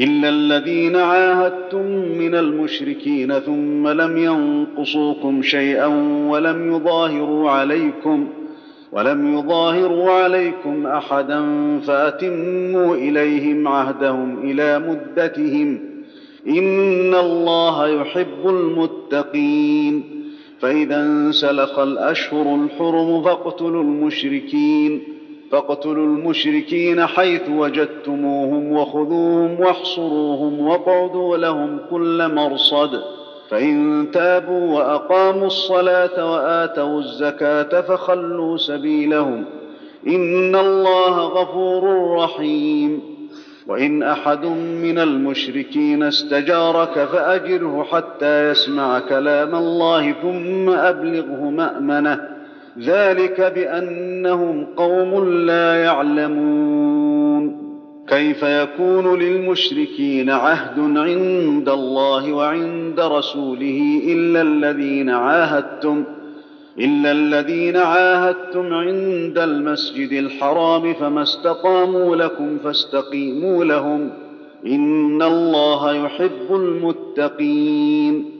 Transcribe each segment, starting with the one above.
الا الذين عاهدتم من المشركين ثم لم ينقصوكم شيئا ولم يظاهروا عليكم ولم يظاهروا عليكم احدا فاتموا اليهم عهدهم إلى مدتهم ان الله يحب المتقين فاذا انسلخ الاشهر الحرم فاقتلوا المشركين فاقتلوا المشركين حيث وجدتموهم وخذوهم واحصروهم واقعدوا لهم كل مرصد. فإن تابوا وأقاموا الصلاة وآتوا الزكاة فخلوا سبيلهم. إن الله غفور رحيم. وإن أحد من المشركين استجارك فأجره حتى يسمع كلام الله ثم أبلغه مأمنة. ذلك بأنهم قوم لا يعلمون. كيف يكون للمشركين عهد عند الله وعند رسوله إلا الذين عاهدتم إلا الذين عاهدتم عند المسجد الحرام فما استقاموا لكم فاستقيموا لهم. إن الله يحب المتقين.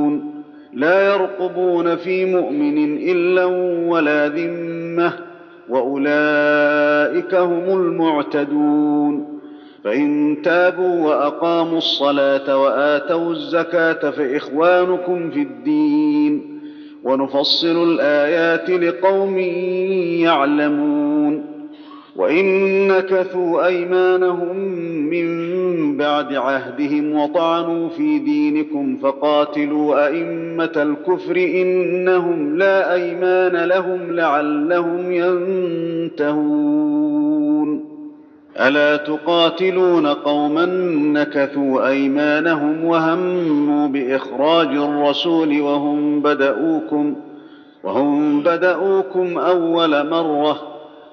لا يرقبون في مؤمن إلا ولا ذمة وأولئك هم المعتدون. فإن تابوا وأقاموا الصلاة وآتوا الزكاة فإخوانكم في الدين ونفصل الآيات لقوم يعلمون. وإن نكثوا أيمانهم من بعد عهدهم وطعنوا في دينكم فقاتلوا أئمة الكفر إنهم لا أيمان لهم لعلهم ينتهون. ألا تقاتلون قوما نكثوا أيمانهم وهموا بإخراج الرسول وهم بدأوكم وهم بدأوكم أول مرة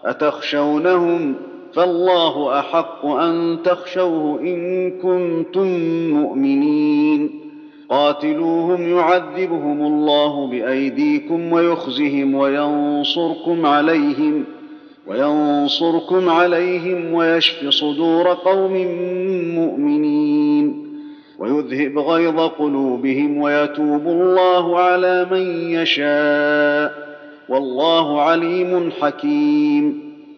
أتخشونهم فالله أحق أن تخشوه إن كنتم مؤمنين. قاتلوهم يعذبهم الله بأيديكم ويخزهم وينصركم عليهم وينصركم عليهم ويشف صدور قوم مؤمنين. ويذهب غيظ قلوبهم ويتوب الله على من يشاء. والله عليم حكيم.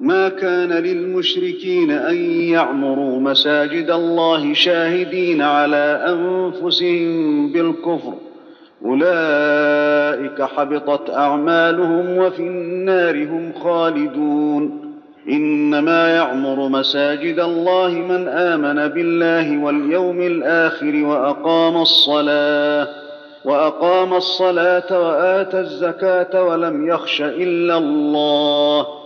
ما كان للمشركين أن يعمروا مساجد الله شاهدين على أنفسهم بالكفر. أولئك حبطت أعمالهم وفي النار هم خالدون. إنما يعمر مساجد الله من آمن بالله واليوم الآخر وأقام الصلاة وأقام الصلاة وآتى الزكاة ولم يخش إلا الله.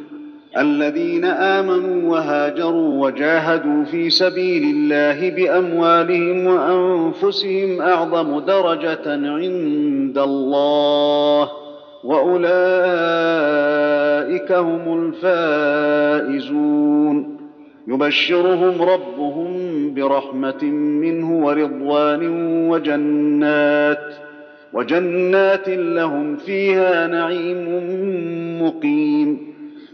الذين آمنوا وهاجروا وجاهدوا في سبيل الله بأموالهم وأنفسهم أعظم درجة عند الله وأولئك هم الفائزون. يبشرهم ربهم برحمة منه ورضوان وجنات وجنات لهم فيها نعيم مقيم.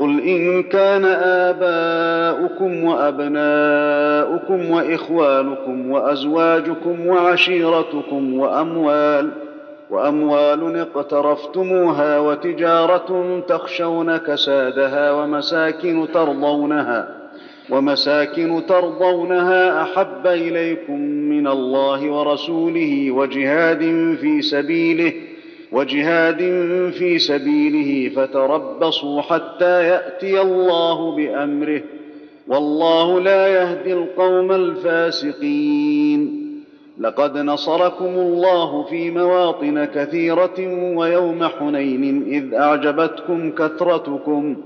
قل ان كان اباؤكم وابناؤكم واخوانكم وازواجكم وعشيرتكم واموال واموال اقترفتموها وتجاره تخشون كسادها ومساكن ترضونها ومساكن ترضونها احب اليكم من الله ورسوله وجهاد في سبيله وجهاد في سبيله فتربصوا حتى يأتي الله بأمره. والله لا يهدي القوم الفاسقين. لقد نصركم الله في مواطن كثيرة ويوم حنين إذ أعجبتكم كثرتكم.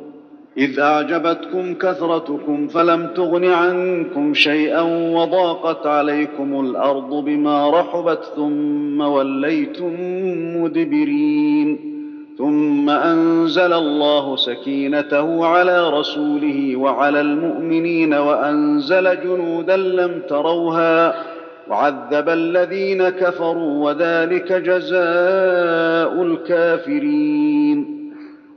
إذ أعجبتكم كثرتكم فلم تغن عنكم شيئا وضاقت عليكم الأرض بما رحبت ثم وليتم مدبرين. ثم أنزل الله سكينته على رسوله وعلى المؤمنين وأنزل جنودا لم تروها وعذب الذين كفروا وذلك جزاء الكافرين.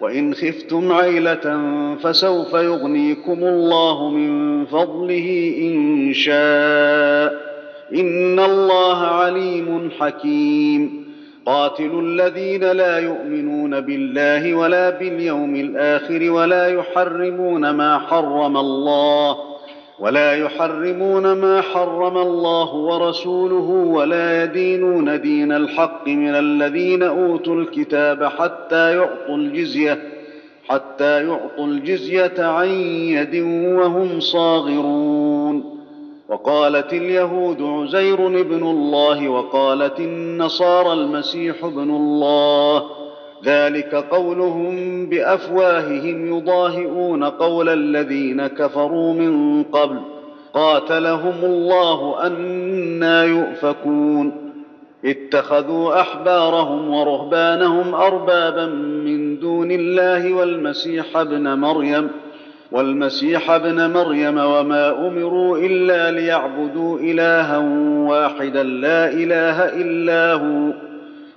وإن خفتم عيلة فسوف يغنيكم الله من فضله إن شاء. إن الله عليم حكيم. قاتلوا الذين لا يؤمنون بالله ولا باليوم الآخر ولا يحرمون ما حرم الله. ولا يحرمون ما حرم الله ورسوله ولا يدينون دين الحق من الذين أوتوا الكتاب حتى يعطوا الجزية حتى يعطوا الجزية عن يد وهم صاغرون. وقالت اليهود عزير ابن الله وقالت النصارى المسيح ابن الله. ذلك قولهم بأفواههم يضاهئون قول الذين كفروا من قبل. قاتلهم الله أنا يؤفكون. اتخذوا أحبارهم ورهبانهم أربابا من دون الله والمسيح ابن مريم. والمسيح ابن مريم وما أمروا إلا ليعبدوا إلها واحدا لا إله إلا هو.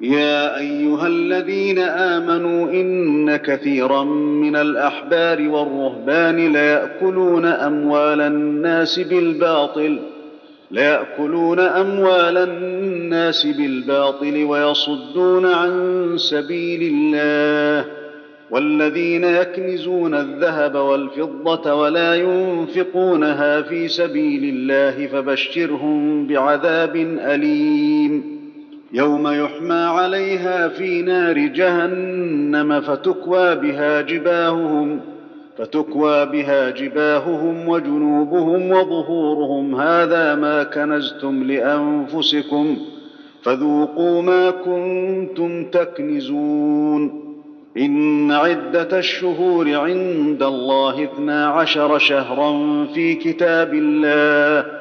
يا أيها الذين آمنوا إن كثيرا من الأحبار والرهبان لياكلون أموال الناس بالباطل ليأكلون أموال الناس بالباطل ويصدون عن سبيل الله والذين يكنزون الذهب والفضة ولا ينفقونها في سبيل الله فبشرهم بعذاب أليم. يوم يحمى عليها في نار جهنم فتكوى بها جباههم فتكوى بها جباههم وجنوبهم وظهورهم. هذا ما كنزتم لأنفسكم فذوقوا ما كنتم تكنزون. إن عدة الشهور عند الله اثنا عشر شهرا في كتاب الله.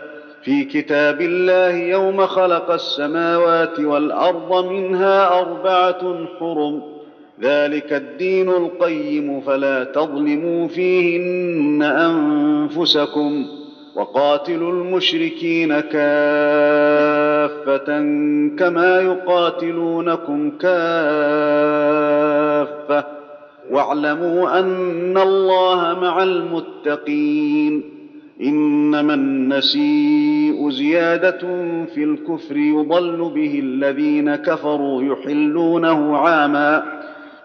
في كتاب الله يوم خلق السماوات والأرض منها أربعة حرم. ذلك الدين القيم فلا تظلموا فيهن أنفسكم وقاتلوا المشركين كافة كما يقاتلونكم كافة. واعلموا أن الله مع المتقين. إنما النسيء زيادة في الكفر يضل به الذين كفروا يحلونه عاما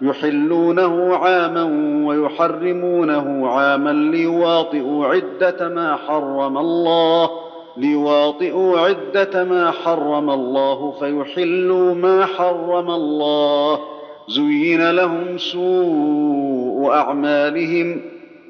يحلونه عاما ويحرمونه عاما ليواطئوا عدة ما حرم الله ليواطئوا عدة ما حرم الله فيحلوا ما حرم الله زين لهم سوء أعمالهم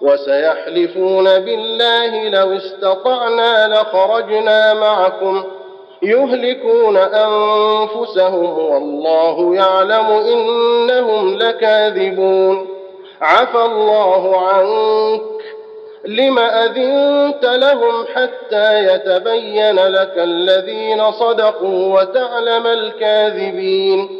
وسيحلفون بالله لو استطعنا لخرجنا معكم يهلكون أنفسهم والله يعلم إنهم لكاذبون عفى الله عنك لم أذنت لهم حتى يتبين لك الذين صدقوا وتعلم الكاذبين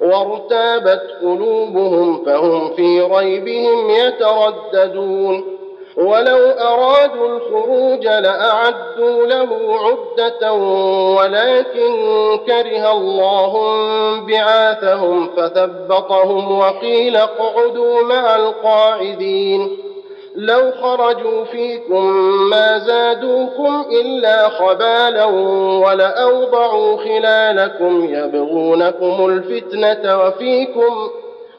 وارتابت قلوبهم فهم في ريبهم يترددون. ولو أرادوا الخروج لأعدوا له عدة ولكن كره الله بعاثهم فثبطهم وقيل اقعدوا مع القاعدين. لو خرجوا فيكم ما زادوكم إلا خبالا ولأوضعوا خلالكم يبغونكم الفتنة وفيكم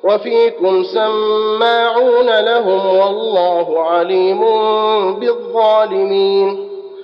وفيكم سماعون لهم والله عليم بالظالمين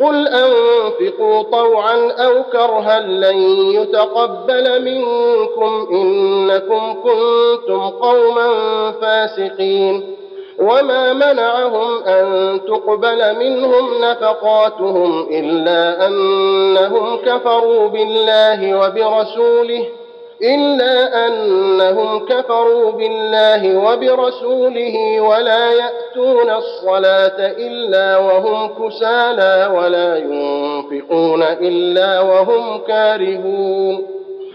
قل أنفقوا طوعا أو كرها لن يتقبل منكم إنكم كنتم قوما فاسقين. وما منعهم أن تقبل منهم نفقاتهم إلا أنهم كفروا بالله وبرسوله. إلا أنهم كفروا بالله وبرسوله ولا يأتون الصلاة إلا وهم كسالى ولا ينفقون إلا وهم كارهون.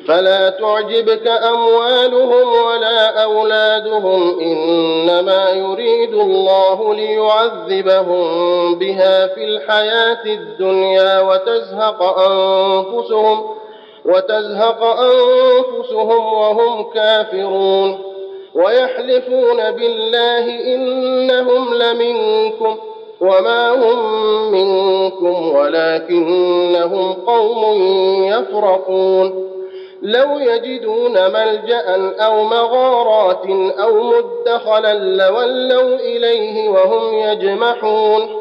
فلا تعجبك أموالهم ولا أولادهم إنما يريد الله ليعذبهم بها في الحياة الدنيا وتزهق أنفسهم ۖ. وتزهق أنفسهم وهم كافرون ويحلفون بالله إنهم لمنكم وما هم منكم ولكنهم قوم يفرقون لو يجدون ملجأ أو مغارات أو مدخلا لولوا إليه وهم يجمحون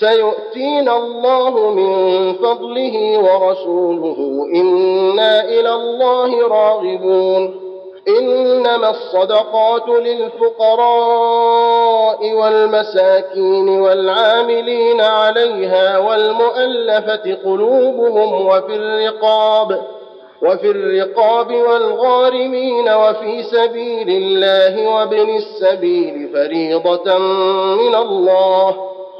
سيؤتينا الله من فضله ورسوله. إنا إلى الله راغبون. إنما الصدقات للفقراء والمساكين والعاملين عليها والمؤلفة قلوبهم وفي الرقاب وفي الرقاب والغارمين وفي سبيل الله وابن السبيل فريضة من الله.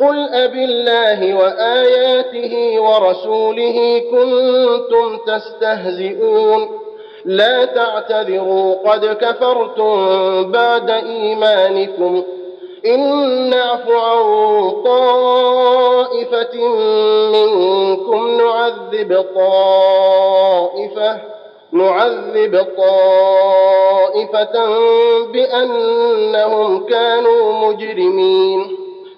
قل أبالله وآياته ورسوله كنتم تستهزئون لا تعتذروا قد كفرتم بعد إيمانكم إن نعف عن طائفة منكم نعذب طائفة نعذب طائفة بأنهم كانوا مجرمين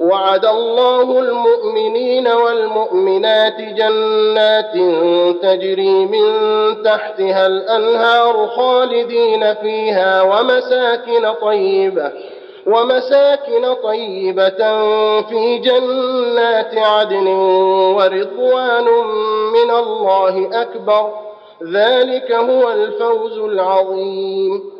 وعد الله المؤمنين والمؤمنات جنات تجري من تحتها الأنهار خالدين فيها ومساكن طيبة ومساكن طيبة في جنات عدن ورضوان من الله أكبر ذلك هو الفوز العظيم.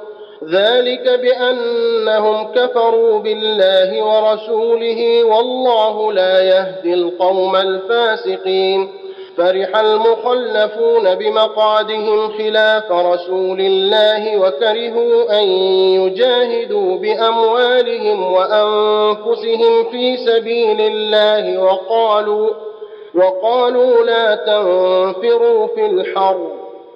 ذلك بأنهم كفروا بالله ورسوله والله لا يهدي القوم الفاسقين. فرح المخلفون بمقعدهم خلاف رسول الله وكرهوا أن يجاهدوا بأموالهم وأنفسهم في سبيل الله وقالوا وقالوا لا تنفروا في الحر.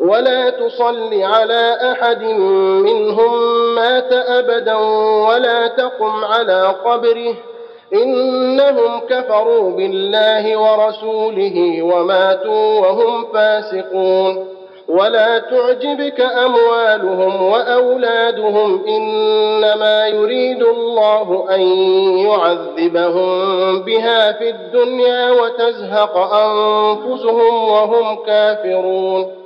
ولا تصل على أحد منهم مات أبدا ولا تقم على قبره. إنهم كفروا بالله ورسوله وماتوا وهم فاسقون. ولا تعجبك أموالهم وأولادهم إنما يريد الله أن يعذبهم بها في الدنيا وتزهق أنفسهم وهم كافرون.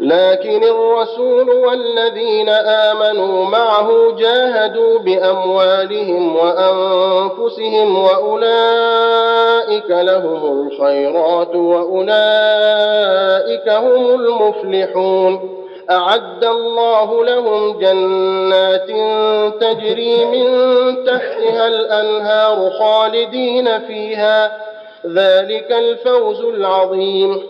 لكن الرسول والذين آمنوا معه جاهدوا بأموالهم وأنفسهم وأولئك لهم الخيرات وأولئك هم المفلحون. أعد الله لهم جنات تجري من تحتها الأنهار خالدين فيها. ذلك الفوز العظيم.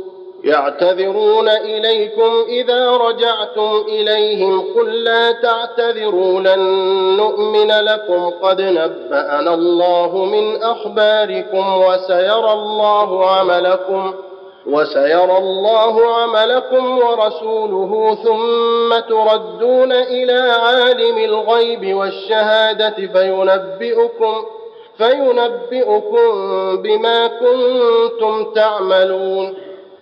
يعتذرون إليكم إذا رجعتم إليهم قل لا تعتذروا لن نؤمن لكم قد نبأنا الله من أخباركم وسيرى الله عملكم وسيرى الله عملكم ورسوله ثم تردون إلى عالم الغيب والشهادة فينبئكم فينبئكم بما كنتم تعملون.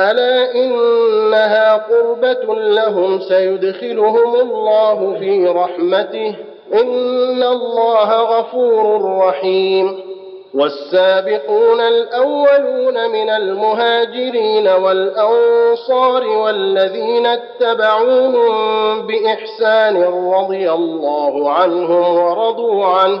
ألا إنها قربة لهم سيدخلهم الله في رحمته إن الله غفور رحيم والسابقون الأولون من المهاجرين والأنصار والذين اتبعوهم بإحسان رضي الله عنهم ورضوا عنه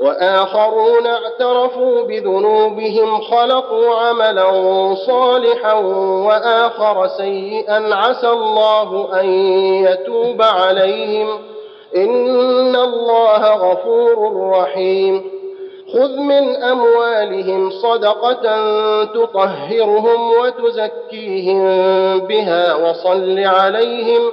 وآخرون اعترفوا بذنوبهم خلقوا عملا صالحا وآخر سيئا. عسى الله أن يتوب عليهم. إن الله غفور رحيم. خذ من أموالهم صدقة تطهرهم وتزكيهم بها وصل عليهم.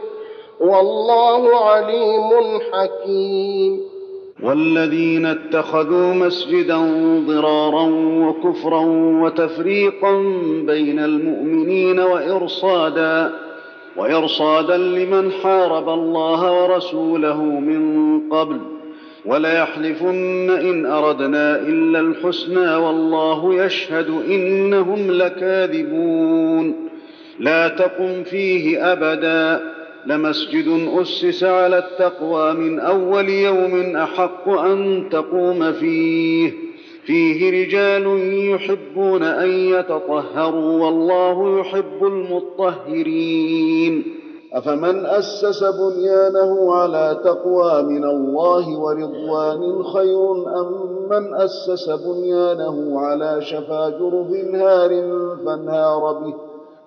والله عليم حكيم. والذين اتخذوا مسجدا ضرارا وكفرا وتفريقا بين المؤمنين وإرصادا وإرصادا لمن حارب الله ورسوله من قبل وليحلفن إن أردنا إلا الحسنى والله يشهد إنهم لكاذبون. لا تقم فيه أبدا. لمسجد أسس على التقوى من أول يوم أحق أن تقوم فيه. فيه رجال يحبون أن يتطهروا والله يحب المطهرين. أفمن أسس بنيانه على تقوى من الله ورضوان خير أم من أسس بنيانه على شفا جرف هار فانهار به؟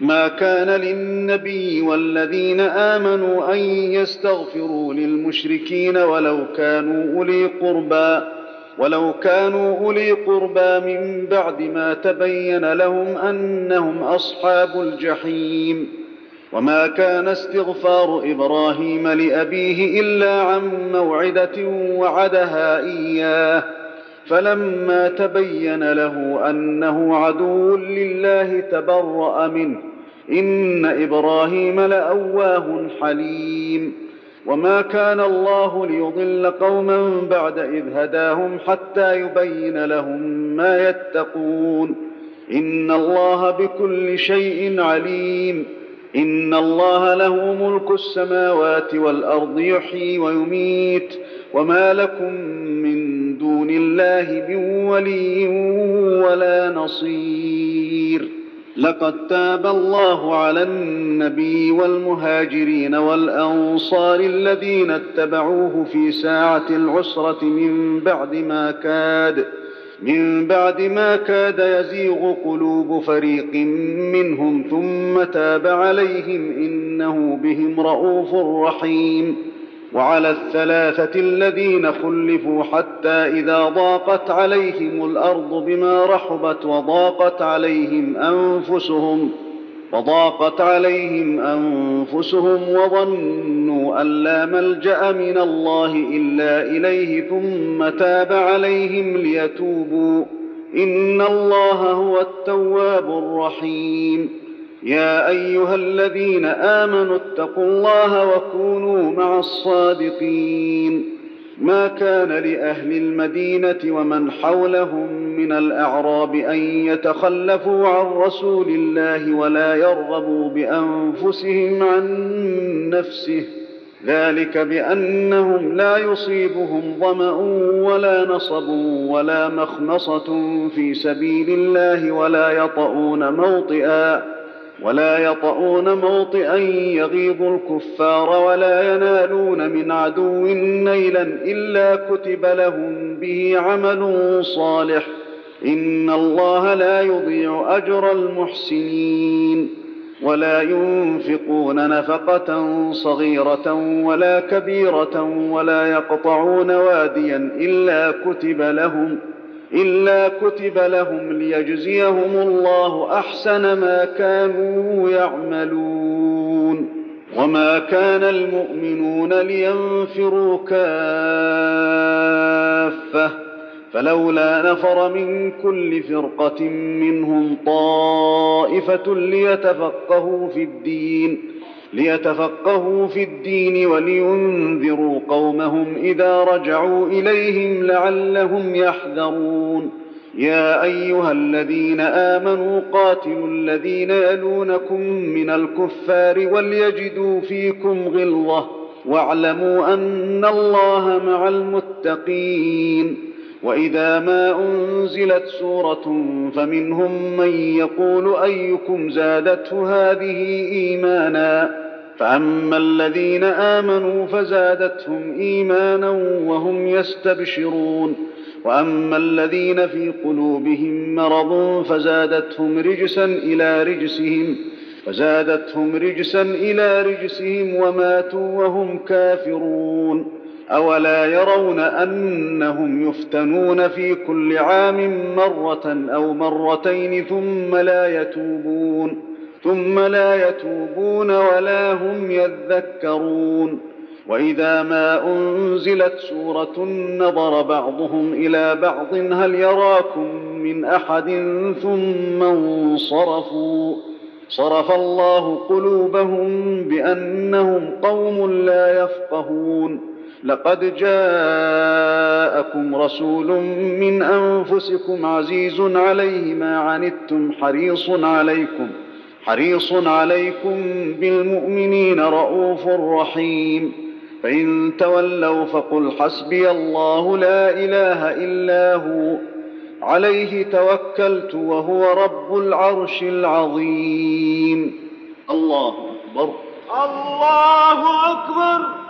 ما كان للنبي والذين آمنوا أن يستغفروا للمشركين ولو كانوا أولي قربى ولو كانوا أولي قربى من بعد ما تبين لهم أنهم أصحاب الجحيم. وما كان استغفار إبراهيم لأبيه إلا عن موعدة وعدها إياه. فلما تبين له أنه عدو لله تبرأ منه. إن إبراهيم لأواه حليم. وما كان الله ليضل قوما بعد إذ هداهم حتى يبين لهم ما يتقون. إن الله بكل شيء عليم. إن الله له ملك السماوات والأرض يحيي ويميت وما لكم من دون الله من ولي ولا نصير. لقد تاب الله على النبي والمهاجرين والأنصار الذين اتبعوه في ساعة العسرة من بعد ما كاد. من بعد ما كاد يزيغ قلوب فريق منهم ثم تاب عليهم إنه بهم رءوف رحيم. وعلى الثلاثة الذين خلفوا حتى إذا ضاقت عليهم الأرض بما رحبت وضاقت عليهم أنفسهم وضاقت عليهم أنفسهم وظنوا أن لا ملجأ من الله إلا إليه ثم تاب عليهم ليتوبوا. إن الله هو التواب الرحيم. يا أيها الذين آمنوا اتقوا الله وكونوا مع الصادقين. ما كان لأهل المدينة ومن حولهم من الأعراب أن يتخلفوا عن رسول الله ولا يرغبوا بأنفسهم عن نفسه. ذلك بأنهم لا يصيبهم ظمأ ولا نصب ولا مخمصة في سبيل الله ولا يطؤون موطئا. ولا يطؤون موطئا يغيظ الكفار ولا ينالون من عدو نيلا إلا كتب لهم به عمل صالح. إن الله لا يضيع أجر المحسنين. ولا ينفقون نفقة صغيرة ولا كبيرة ولا يقطعون واديا إلا كتب لهم. إلا كتب لهم ليجزيهم الله أحسن ما كانوا يعملون. وما كان المؤمنون لينفروا كافة. فلولا نفر من كل فرقة منهم طائفة ليتفقهوا في الدين. ليتفقهوا في الدين ولينذروا قومهم إذا رجعوا إليهم لعلهم يحذرون. يا أيها الذين آمنوا قاتلوا الذين يلونكم من الكفار وليجدوا فيكم غلظة واعلموا أن الله مع المتقين. وإذا ما أنزلت سورة فمنهم من يقول أيكم زادته هذه إيمانا فأما الذين آمنوا فزادتهم إيمانا وهم يستبشرون وأما الذين في قلوبهم مرض فزادتهم رجسا إلى رجسهم فزادتهم رجسا إلى رجسهم وماتوا وهم كافرون أولا يرون أنهم يفتنون في كل عام مرة أو مرتين ثم لا يتوبون ثم لا يتوبون ولا هم يذكرون. وإذا ما أنزلت سورة نظر بعضهم إلى بعض هل يراكم من أحد ثم انصرفوا؟ صرف الله قلوبهم بأنهم قوم لا يفقهون. لقد جاءكم رسول من أنفسكم عزيز عليه ما عنتم حريص عليكم حريص عليكم بالمؤمنين رءوف رحيم. فإن تولوا فقل حسبي الله لا إله إلا هو عليه توكلت وهو رب العرش العظيم. الله أكبر. الله أكبر.